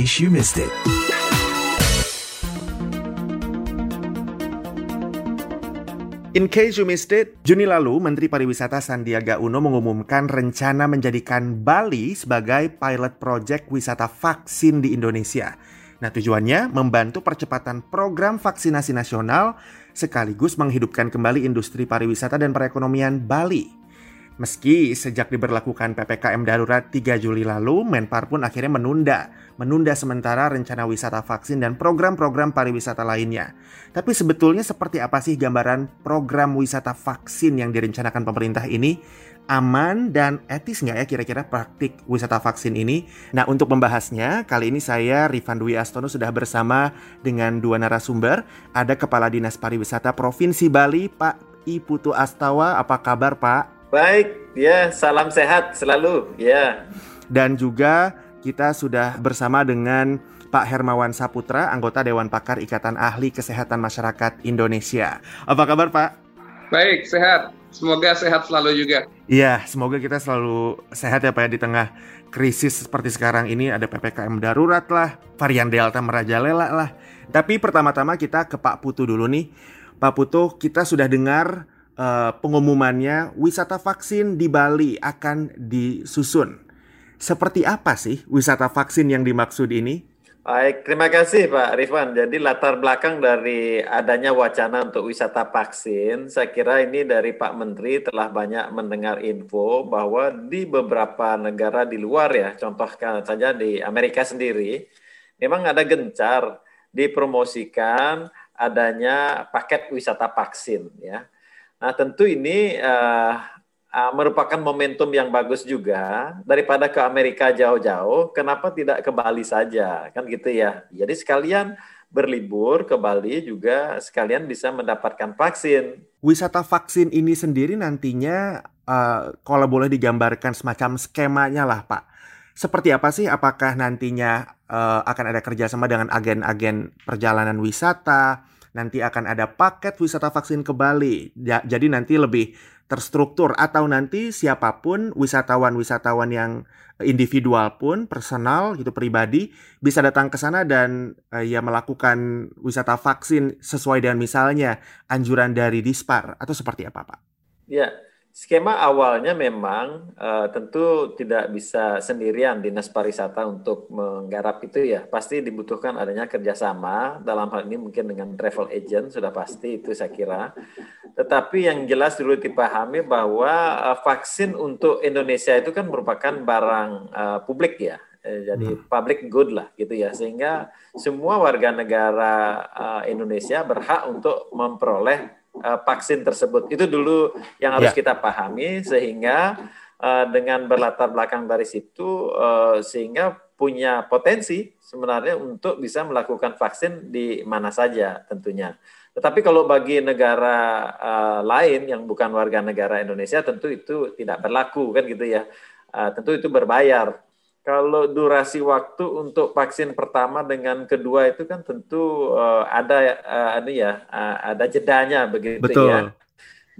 case you missed it. In case you missed it, Juni lalu Menteri Pariwisata Sandiaga Uno mengumumkan rencana menjadikan Bali sebagai pilot project wisata vaksin di Indonesia. Nah tujuannya membantu percepatan program vaksinasi nasional sekaligus menghidupkan kembali industri pariwisata dan perekonomian Bali. Meski sejak diberlakukan PPKM darurat 3 Juli lalu, Menpar pun akhirnya menunda, menunda sementara rencana wisata vaksin dan program-program pariwisata lainnya. Tapi sebetulnya seperti apa sih gambaran program wisata vaksin yang direncanakan pemerintah ini? Aman dan etis nggak ya kira-kira praktik wisata vaksin ini? Nah untuk membahasnya, kali ini saya Rifan Dwi Astono sudah bersama dengan dua narasumber. Ada Kepala Dinas Pariwisata Provinsi Bali, Pak Iputu Astawa. Apa kabar Pak? Baik, ya salam sehat selalu, ya. Dan juga kita sudah bersama dengan Pak Hermawan Saputra, anggota Dewan Pakar Ikatan Ahli Kesehatan Masyarakat Indonesia. Apa kabar Pak? Baik, sehat. Semoga sehat selalu juga. Iya, semoga kita selalu sehat ya Pak ya di tengah krisis seperti sekarang ini ada PPKM darurat lah, varian Delta merajalela lah. Tapi pertama-tama kita ke Pak Putu dulu nih. Pak Putu, kita sudah dengar uh, pengumumannya wisata vaksin di Bali akan disusun. Seperti apa sih wisata vaksin yang dimaksud ini? Baik, terima kasih Pak Rifan. Jadi latar belakang dari adanya wacana untuk wisata vaksin, saya kira ini dari Pak Menteri telah banyak mendengar info bahwa di beberapa negara di luar ya, contohkan saja di Amerika sendiri, memang ada gencar dipromosikan adanya paket wisata vaksin ya. Nah, tentu ini uh, uh, merupakan momentum yang bagus juga daripada ke Amerika jauh-jauh, kenapa tidak ke Bali saja? Kan gitu ya. Jadi sekalian berlibur ke Bali juga sekalian bisa mendapatkan vaksin. Wisata vaksin ini sendiri nantinya uh, kalau boleh digambarkan semacam skemanya lah, Pak. Seperti apa sih? Apakah nantinya uh, akan ada kerjasama dengan agen-agen perjalanan wisata? Nanti akan ada paket wisata vaksin ke Bali. Ya, jadi nanti lebih terstruktur atau nanti siapa pun wisatawan-wisatawan yang individual pun personal gitu pribadi bisa datang ke sana dan uh, ya melakukan wisata vaksin sesuai dengan misalnya anjuran dari Dispar atau seperti apa Pak? Ya, Skema awalnya memang uh, tentu tidak bisa sendirian dinas pariwisata untuk menggarap itu ya. Pasti dibutuhkan adanya kerjasama dalam hal ini mungkin dengan travel agent sudah pasti itu saya kira. Tetapi yang jelas dulu dipahami bahwa uh, vaksin untuk Indonesia itu kan merupakan barang uh, publik ya. Jadi hmm. public good lah gitu ya. Sehingga semua warga negara uh, Indonesia berhak untuk memperoleh uh, vaksin tersebut. Itu dulu yang harus ya. kita pahami sehingga uh, dengan berlatar belakang dari situ uh, sehingga punya potensi sebenarnya untuk bisa melakukan vaksin di mana saja tentunya. Tetapi kalau bagi negara uh, lain yang bukan warga negara Indonesia tentu itu tidak berlaku kan gitu ya. Uh, tentu itu berbayar kalau durasi waktu untuk vaksin pertama dengan kedua itu kan tentu uh, ada uh, ya uh, ada jedanya begitu Betul. ya.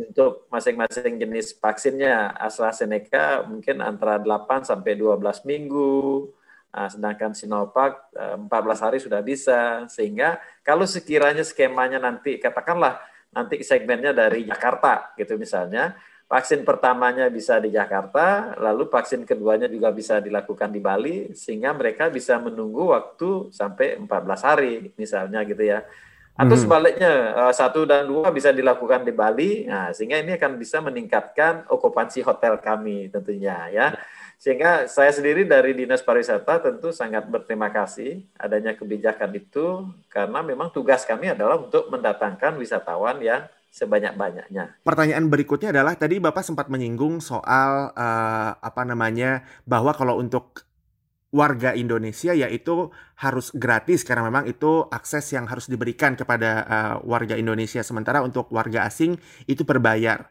Untuk masing-masing jenis vaksinnya AstraZeneca mungkin antara 8 sampai 12 minggu. Nah, sedangkan Sinovac 14 hari sudah bisa sehingga kalau sekiranya skemanya nanti katakanlah nanti segmennya dari Jakarta gitu misalnya vaksin pertamanya bisa di Jakarta, lalu vaksin keduanya juga bisa dilakukan di Bali, sehingga mereka bisa menunggu waktu sampai 14 hari, misalnya gitu ya. Atau hmm. sebaliknya, eh, satu dan dua bisa dilakukan di Bali, nah, sehingga ini akan bisa meningkatkan okupansi hotel kami tentunya ya. Sehingga saya sendiri dari Dinas Pariwisata tentu sangat berterima kasih adanya kebijakan itu, karena memang tugas kami adalah untuk mendatangkan wisatawan yang sebanyak-banyaknya. Pertanyaan berikutnya adalah tadi Bapak sempat menyinggung soal uh, apa namanya bahwa kalau untuk warga Indonesia yaitu harus gratis karena memang itu akses yang harus diberikan kepada uh, warga Indonesia sementara untuk warga asing itu berbayar.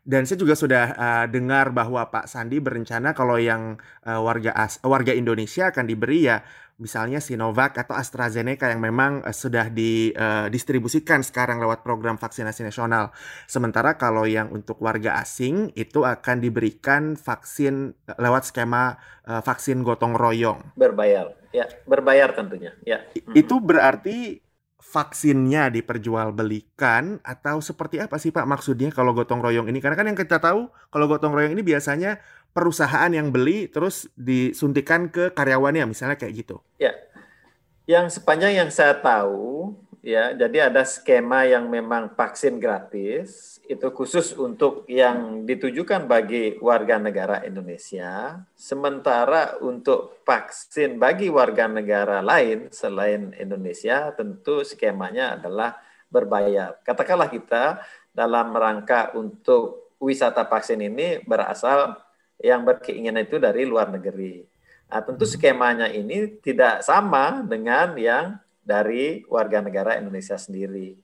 Dan saya juga sudah uh, dengar bahwa Pak Sandi berencana kalau yang uh, warga as warga Indonesia akan diberi ya misalnya Sinovac atau AstraZeneca yang memang uh, sudah didistribusikan uh, sekarang lewat program vaksinasi nasional. Sementara kalau yang untuk warga asing itu akan diberikan vaksin lewat skema uh, vaksin gotong royong. Berbayar, ya berbayar tentunya. Ya. Itu berarti vaksinnya diperjualbelikan atau seperti apa sih Pak maksudnya kalau gotong royong ini? Karena kan yang kita tahu kalau gotong royong ini biasanya perusahaan yang beli terus disuntikan ke karyawannya misalnya kayak gitu. Ya. Yang sepanjang yang saya tahu ya, jadi ada skema yang memang vaksin gratis itu khusus untuk yang ditujukan bagi warga negara Indonesia, sementara untuk vaksin bagi warga negara lain selain Indonesia tentu skemanya adalah berbayar. Katakanlah kita dalam rangka untuk wisata vaksin ini berasal yang berkeinginan itu dari luar negeri. Nah, tentu hmm. skemanya ini tidak sama dengan yang dari warga negara Indonesia sendiri.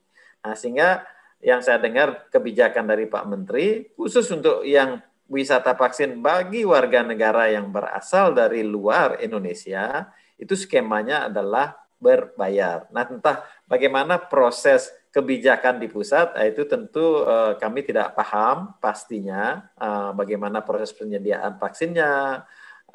Nah, sehingga yang saya dengar kebijakan dari Pak Menteri khusus untuk yang wisata vaksin bagi warga negara yang berasal dari luar Indonesia itu skemanya adalah berbayar. Nah, entah bagaimana proses kebijakan di pusat nah, itu tentu uh, kami tidak paham pastinya uh, bagaimana proses penyediaan vaksinnya,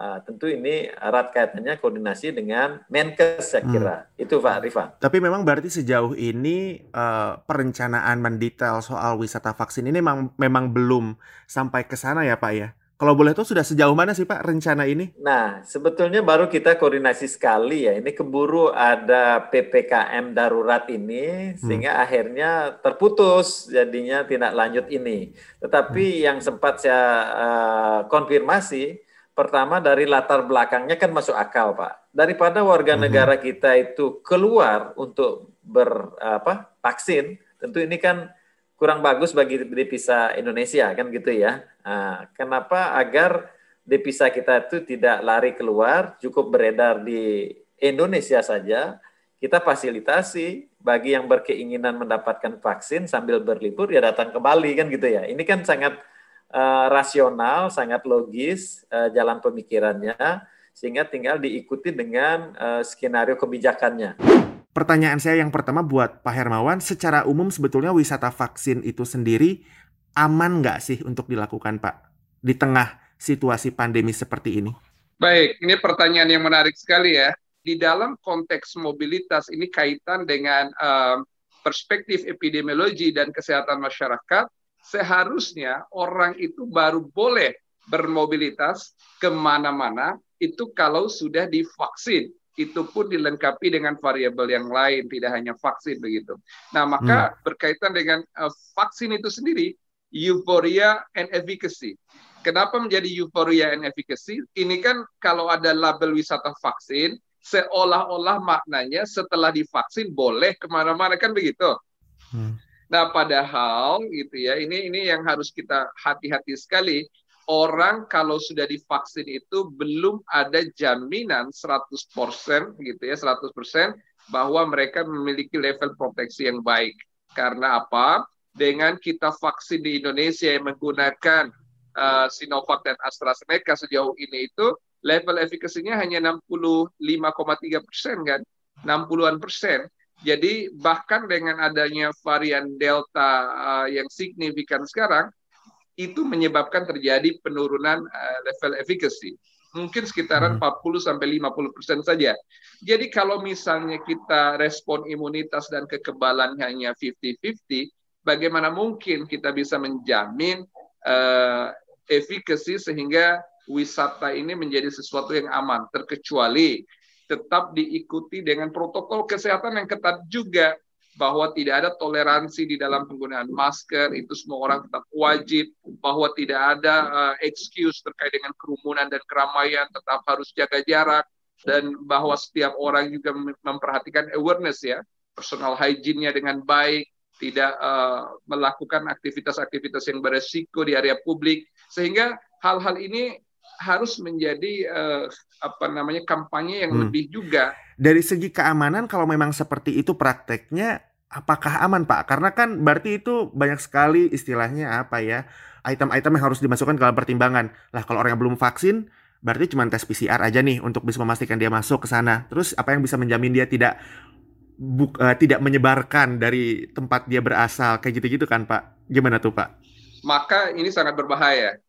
Uh, tentu ini erat kaitannya koordinasi dengan Menkes saya kira. Hmm. Itu Pak Rifan. Tapi memang berarti sejauh ini uh, perencanaan mendetail soal wisata vaksin ini memang memang belum sampai ke sana ya Pak ya. Kalau boleh tahu sudah sejauh mana sih Pak rencana ini? Nah, sebetulnya baru kita koordinasi sekali ya. Ini keburu ada PPKM darurat ini hmm. sehingga akhirnya terputus jadinya tidak lanjut ini. Tetapi hmm. yang sempat saya uh, konfirmasi Pertama dari latar belakangnya kan masuk akal, Pak. Daripada warga mhm. negara kita itu keluar untuk ber apa vaksin, tentu ini kan kurang bagus bagi devisa Indonesia kan gitu ya. Nah, kenapa agar devisa kita itu tidak lari keluar, cukup beredar di Indonesia saja, kita fasilitasi bagi yang berkeinginan mendapatkan vaksin sambil berlibur ya datang ke Bali kan gitu ya. Ini kan sangat uh, rasional, sangat logis uh, jalan pemikirannya, sehingga tinggal diikuti dengan uh, skenario kebijakannya. Pertanyaan saya yang pertama buat Pak Hermawan, secara umum sebetulnya wisata vaksin itu sendiri aman nggak sih untuk dilakukan Pak di tengah situasi pandemi seperti ini? Baik, ini pertanyaan yang menarik sekali ya. Di dalam konteks mobilitas ini kaitan dengan uh, perspektif epidemiologi dan kesehatan masyarakat, seharusnya orang itu baru boleh bermobilitas ke mana-mana itu kalau sudah divaksin itu pun dilengkapi dengan variabel yang lain tidak hanya vaksin begitu. Nah maka hmm. berkaitan dengan uh, vaksin itu sendiri euphoria and efficacy. Kenapa menjadi euphoria and efficacy? Ini kan kalau ada label wisata vaksin seolah-olah maknanya setelah divaksin boleh ke mana-mana kan begitu. Hmm. Nah, padahal gitu ya, ini ini yang harus kita hati-hati sekali. Orang kalau sudah divaksin itu belum ada jaminan 100% gitu ya, 100% bahwa mereka memiliki level proteksi yang baik. Karena apa? Dengan kita vaksin di Indonesia yang menggunakan uh, Sinovac dan AstraZeneca sejauh ini itu level efikasinya hanya 65,3 persen kan, 60-an persen. Jadi bahkan dengan adanya varian Delta uh, yang signifikan sekarang, itu menyebabkan terjadi penurunan uh, level efficacy. Mungkin sekitaran hmm. 40 sampai 50 persen saja. Jadi kalau misalnya kita respon imunitas dan kekebalan hanya 50-50, bagaimana mungkin kita bisa menjamin uh, efficacy sehingga wisata ini menjadi sesuatu yang aman, terkecuali tetap diikuti dengan protokol kesehatan yang ketat juga bahwa tidak ada toleransi di dalam penggunaan masker. Itu semua orang tetap wajib bahwa tidak ada uh, excuse terkait dengan kerumunan dan keramaian. Tetap harus jaga jarak dan bahwa setiap orang juga memperhatikan awareness ya personal hygiene-nya dengan baik tidak uh, melakukan aktivitas-aktivitas yang beresiko di area publik. Sehingga hal-hal ini harus menjadi uh, apa namanya kampanye yang hmm. lebih juga. Dari segi keamanan kalau memang seperti itu prakteknya apakah aman Pak? Karena kan berarti itu banyak sekali istilahnya apa ya item-item yang harus dimasukkan dalam pertimbangan. Lah kalau orang yang belum vaksin, berarti cuma tes PCR aja nih untuk bisa memastikan dia masuk ke sana. Terus apa yang bisa menjamin dia tidak buk, uh, tidak menyebarkan dari tempat dia berasal kayak gitu-gitu kan Pak? Gimana tuh Pak? Maka ini sangat berbahaya.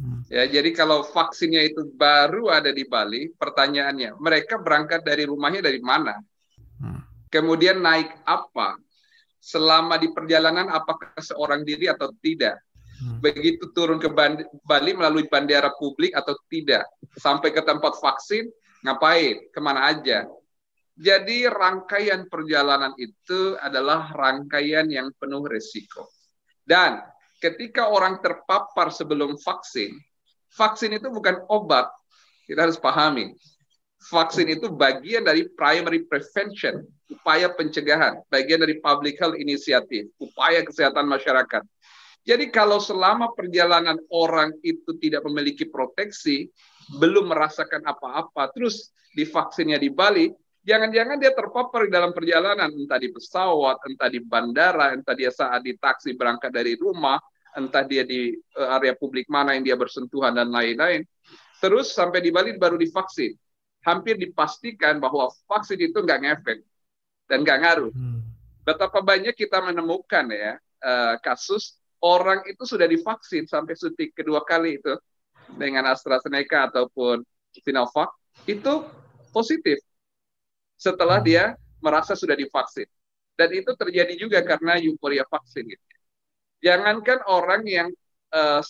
Hmm. Ya, jadi kalau vaksinnya itu baru ada di Bali, pertanyaannya, mereka berangkat dari rumahnya dari mana? Hmm. Kemudian naik apa? Selama di perjalanan apakah seorang diri atau tidak? Hmm. Begitu turun ke Bali melalui bandara publik atau tidak? Sampai ke tempat vaksin, ngapain? Ke mana aja? Jadi rangkaian perjalanan itu adalah rangkaian yang penuh resiko. Dan ketika orang terpapar sebelum vaksin, vaksin itu bukan obat. Kita harus pahami. Vaksin itu bagian dari primary prevention, upaya pencegahan, bagian dari public health initiative, upaya kesehatan masyarakat. Jadi kalau selama perjalanan orang itu tidak memiliki proteksi, belum merasakan apa-apa, terus divaksinnya di Bali, Jangan-jangan dia terpapar di dalam perjalanan, entah di pesawat, entah di bandara, entah dia saat di taksi berangkat dari rumah, entah dia di eh, area publik mana yang dia bersentuhan dan lain-lain. Terus sampai di Bali baru divaksin. Hampir dipastikan bahwa vaksin itu nggak ngefek dan nggak ngaruh. Hmm. Betapa banyak kita menemukan ya eh, kasus orang itu sudah divaksin sampai suntik kedua kali itu dengan AstraZeneca ataupun Sinovac itu positif setelah dia merasa sudah divaksin. Dan itu terjadi juga karena euforia vaksin. Gitu. Jangankan orang yang uh,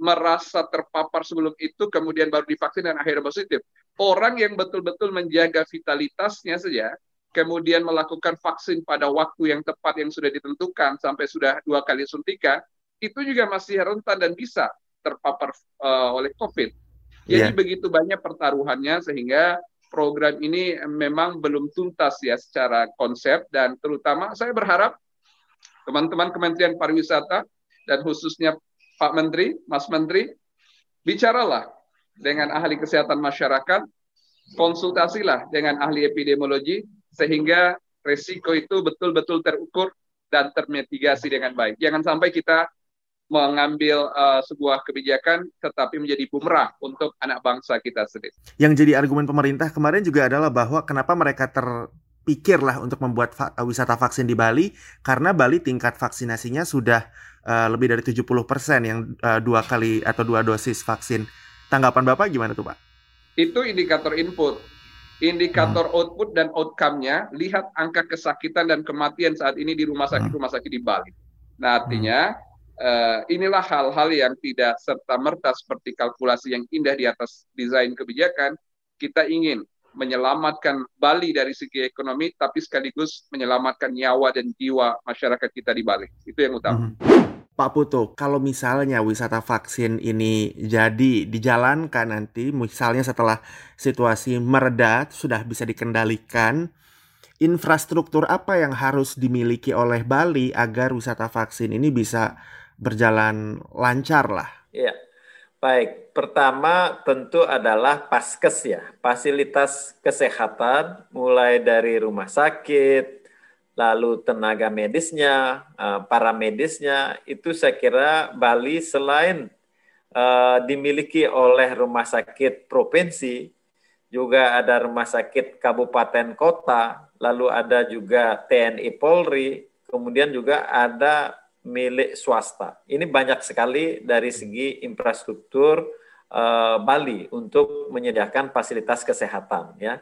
merasa terpapar sebelum itu, kemudian baru divaksin dan akhirnya positif. Orang yang betul-betul menjaga vitalitasnya saja, kemudian melakukan vaksin pada waktu yang tepat yang sudah ditentukan sampai sudah dua kali suntikan, itu juga masih rentan dan bisa terpapar uh, oleh COVID. Jadi yeah. begitu banyak pertaruhannya sehingga program ini memang belum tuntas ya secara konsep dan terutama saya berharap teman-teman Kementerian Pariwisata dan khususnya Pak Menteri, Mas Menteri, bicaralah dengan ahli kesehatan masyarakat, konsultasilah dengan ahli epidemiologi sehingga resiko itu betul-betul terukur dan termitigasi dengan baik. Jangan sampai kita mengambil uh, sebuah kebijakan tetapi menjadi bumerang untuk anak bangsa kita sendiri. Yang jadi argumen pemerintah kemarin juga adalah bahwa kenapa mereka terpikirlah untuk membuat va wisata vaksin di Bali karena Bali tingkat vaksinasinya sudah uh, lebih dari 70% yang uh, dua kali atau dua dosis vaksin. Tanggapan Bapak gimana tuh Pak? Itu indikator input. Indikator hmm. output dan outcome-nya, lihat angka kesakitan dan kematian saat ini di rumah sakit-rumah hmm. sakit di Bali. Nah, artinya hmm Uh, inilah hal-hal yang tidak serta-merta seperti kalkulasi yang indah di atas desain kebijakan. Kita ingin menyelamatkan Bali dari segi ekonomi, tapi sekaligus menyelamatkan nyawa dan jiwa masyarakat kita di Bali. Itu yang utama. Hmm. Pak Putu, kalau misalnya wisata vaksin ini jadi dijalankan nanti, misalnya setelah situasi mereda, sudah bisa dikendalikan, infrastruktur apa yang harus dimiliki oleh Bali agar wisata vaksin ini bisa berjalan lancar lah. Iya. Baik, pertama tentu adalah paskes ya, fasilitas kesehatan mulai dari rumah sakit, lalu tenaga medisnya, eh, para medisnya, itu saya kira Bali selain uh, dimiliki oleh rumah sakit provinsi, juga ada rumah sakit kabupaten kota, lalu ada juga TNI Polri, kemudian juga ada milik swasta. Ini banyak sekali dari segi infrastruktur uh, Bali untuk menyediakan fasilitas kesehatan ya.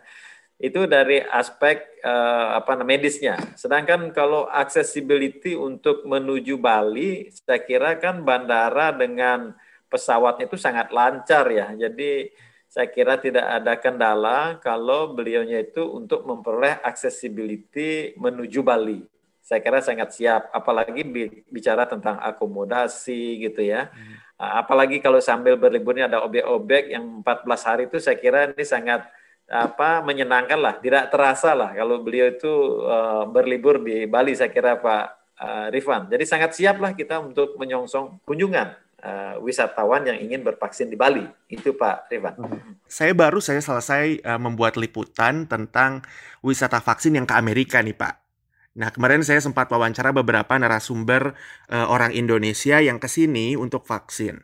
Itu dari aspek uh, apa medisnya. Sedangkan kalau accessibility untuk menuju Bali, saya kira kan bandara dengan pesawatnya itu sangat lancar ya. Jadi saya kira tidak ada kendala kalau beliaunya itu untuk memperoleh accessibility menuju Bali saya kira sangat siap. Apalagi bicara tentang akomodasi gitu ya. Hmm. Apalagi kalau sambil berliburnya ada objek-objek yang 14 hari itu saya kira ini sangat apa menyenangkan lah, tidak terasa lah kalau beliau itu uh, berlibur di Bali saya kira Pak uh, Rifan. Jadi sangat siap lah kita untuk menyongsong kunjungan uh, wisatawan yang ingin bervaksin di Bali. Itu Pak Rifan. Saya baru saya selesai uh, membuat liputan tentang wisata vaksin yang ke Amerika nih Pak. Nah, kemarin saya sempat wawancara beberapa narasumber uh, orang Indonesia yang ke sini untuk vaksin.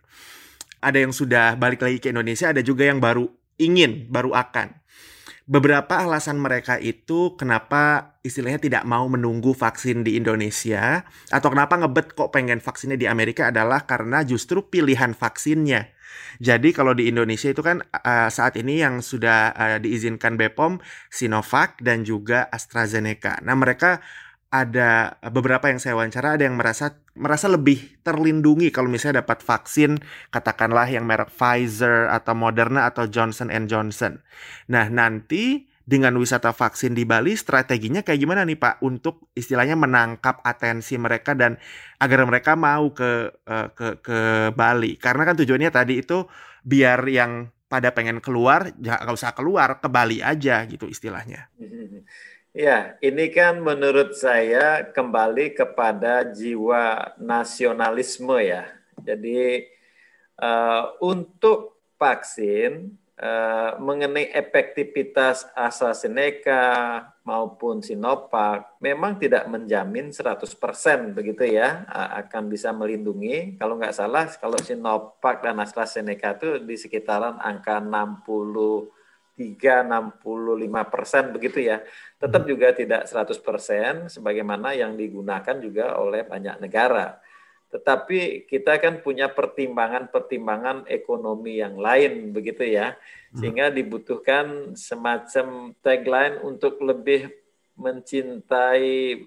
Ada yang sudah balik lagi ke Indonesia, ada juga yang baru ingin, baru akan. Beberapa alasan mereka itu kenapa istilahnya tidak mau menunggu vaksin di Indonesia atau kenapa ngebet kok pengen vaksinnya di Amerika adalah karena justru pilihan vaksinnya. Jadi kalau di Indonesia itu kan uh, saat ini yang sudah uh, diizinkan BPOM Sinovac dan juga AstraZeneca. Nah, mereka ada beberapa yang saya wawancara ada yang merasa merasa lebih terlindungi kalau misalnya dapat vaksin katakanlah yang merek Pfizer atau Moderna atau Johnson Johnson. Nah, nanti dengan wisata vaksin di Bali strateginya kayak gimana nih Pak untuk istilahnya menangkap atensi mereka dan agar mereka mau ke eh, ke ke Bali karena kan tujuannya tadi itu biar yang pada pengen keluar ya nggak usah keluar ke Bali aja gitu istilahnya. Ya, ini kan menurut saya kembali kepada jiwa nasionalisme ya. Jadi uh, untuk vaksin uh, mengenai efektivitas AstraZeneca maupun Sinovac memang tidak menjamin 100% begitu ya akan bisa melindungi. Kalau nggak salah kalau Sinovac dan AstraZeneca itu di sekitaran angka 60 365 persen begitu ya, tetap hmm. juga tidak 100 persen sebagaimana yang digunakan juga oleh banyak negara. Tetapi kita kan punya pertimbangan-pertimbangan ekonomi yang lain begitu ya, hmm. sehingga dibutuhkan semacam tagline untuk lebih mencintai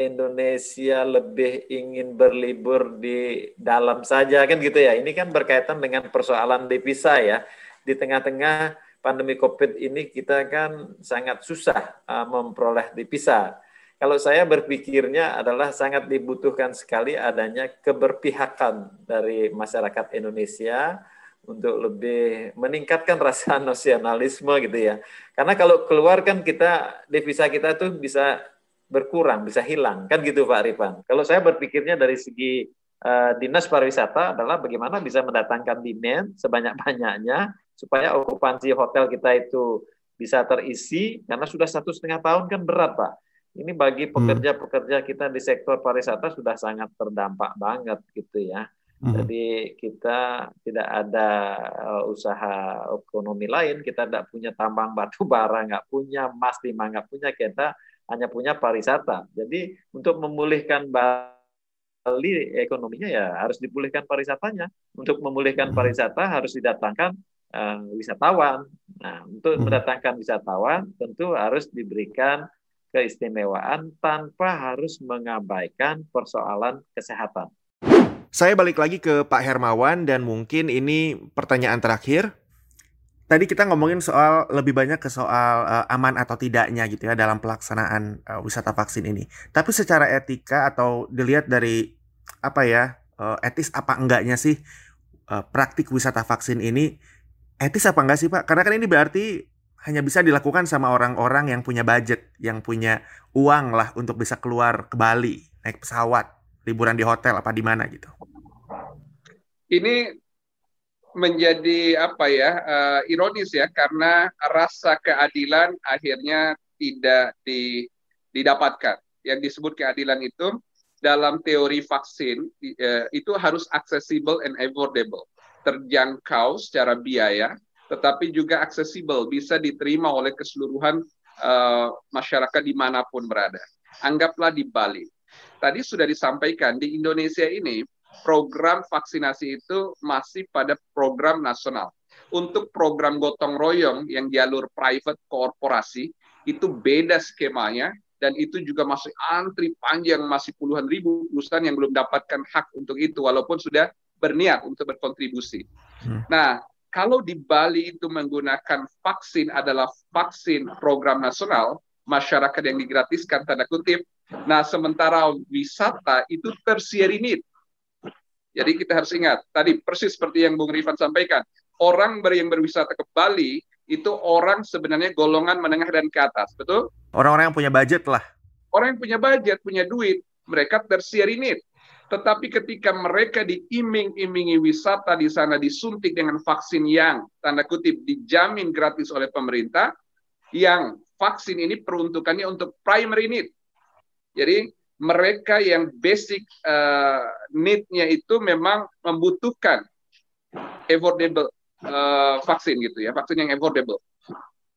Indonesia lebih ingin berlibur di dalam saja kan gitu ya. Ini kan berkaitan dengan persoalan devisa ya. Di tengah-tengah pandemi COVID ini kita kan sangat susah uh, memperoleh devisa. Kalau saya berpikirnya adalah sangat dibutuhkan sekali adanya keberpihakan dari masyarakat Indonesia untuk lebih meningkatkan rasa nasionalisme gitu ya. Karena kalau keluar kan kita devisa kita tuh bisa berkurang, bisa hilang kan gitu Pak Rifan. Kalau saya berpikirnya dari segi uh, dinas pariwisata adalah bagaimana bisa mendatangkan demand sebanyak-banyaknya supaya okupansi hotel kita itu bisa terisi karena sudah satu setengah tahun kan berat pak. Ini bagi hmm. pekerja-pekerja kita di sektor pariwisata sudah sangat terdampak banget gitu ya. Hmm. Jadi kita tidak ada uh, usaha ekonomi lain, kita tidak punya tambang batu bara, nggak punya emas lima, nggak punya kita hanya punya pariwisata. Jadi untuk memulihkan Bali ekonominya ya harus dipulihkan pariwisatanya. Untuk memulihkan hmm. pariwisata harus didatangkan uh, wisatawan. Nah, untuk mendatangkan wisatawan tentu harus diberikan keistimewaan tanpa harus mengabaikan persoalan kesehatan. Saya balik lagi ke Pak Hermawan dan mungkin ini pertanyaan terakhir. Tadi kita ngomongin soal lebih banyak ke soal uh, aman atau tidaknya gitu ya dalam pelaksanaan uh, wisata vaksin ini. Tapi secara etika atau dilihat dari apa ya uh, etis apa enggaknya sih uh, praktik wisata vaksin ini etis apa enggak sih Pak? Karena kan ini berarti hanya bisa dilakukan sama orang-orang yang punya budget, yang punya uang lah untuk bisa keluar ke Bali, naik pesawat, liburan di hotel apa di mana gitu. Ini menjadi apa ya uh, ironis ya karena rasa keadilan akhirnya tidak di, didapatkan. Yang disebut keadilan itu dalam teori vaksin uh, itu harus accessible and affordable terjangkau secara biaya, tetapi juga aksesibel, bisa diterima oleh keseluruhan uh, masyarakat di mana pun berada. Anggaplah di Bali. Tadi sudah disampaikan di Indonesia ini program vaksinasi itu masih pada program nasional. Untuk program gotong royong yang jalur private korporasi itu beda skemanya dan itu juga masih antri panjang masih puluhan ribu perusahaan yang belum dapatkan hak untuk itu walaupun sudah berniat untuk berkontribusi. Hmm. Nah, kalau di Bali itu menggunakan vaksin adalah vaksin program nasional, masyarakat yang digratiskan tanda kutip. Nah, sementara wisata itu tertiary need. Jadi kita harus ingat, tadi persis seperti yang Bung Rifan sampaikan, orang yang berwisata ke Bali itu orang sebenarnya golongan menengah dan ke atas, betul? Orang-orang yang punya budget lah. Orang yang punya budget, punya duit, mereka tertiary need. Tetapi ketika mereka diiming-imingi wisata di sana disuntik dengan vaksin yang tanda kutip dijamin gratis oleh pemerintah, yang vaksin ini peruntukannya untuk primary need. Jadi mereka yang basic uh, need-nya itu memang membutuhkan affordable uh, vaksin gitu ya, vaksin yang affordable.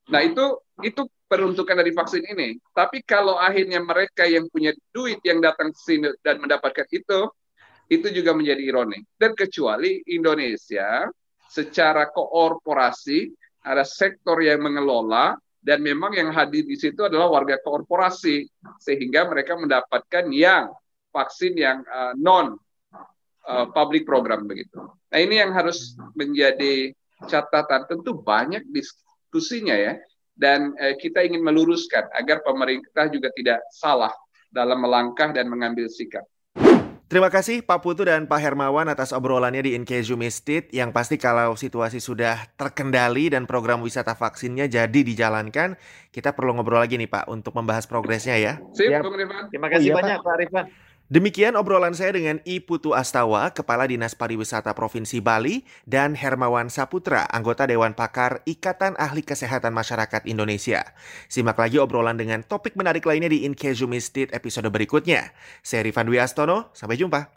Nah itu itu peruntukan dari vaksin ini. Tapi kalau akhirnya mereka yang punya duit yang datang ke sini dan mendapatkan itu, itu juga menjadi ironi. Dan kecuali Indonesia secara koorporasi ada sektor yang mengelola dan memang yang hadir di situ adalah warga korporasi sehingga mereka mendapatkan yang vaksin yang uh, non uh, public program begitu. Nah ini yang harus menjadi catatan. Tentu banyak diskusinya ya dan uh, kita ingin meluruskan agar pemerintah juga tidak salah dalam melangkah dan mengambil sikap. Terima kasih Pak Putu dan Pak Hermawan atas obrolannya di In Case You Missed It. Yang pasti kalau situasi sudah terkendali dan program wisata vaksinnya jadi dijalankan, kita perlu ngobrol lagi nih Pak untuk membahas progresnya ya. Sip, ya. Terima kasih oh, iya, banyak Pak Rifan. Demikian obrolan saya dengan I Putu Astawa, Kepala Dinas Pariwisata Provinsi Bali, dan Hermawan Saputra, anggota Dewan Pakar Ikatan Ahli Kesehatan Masyarakat Indonesia. Simak lagi obrolan dengan topik menarik lainnya di In Case You Missed It episode berikutnya. Saya Rifan Astono, sampai jumpa.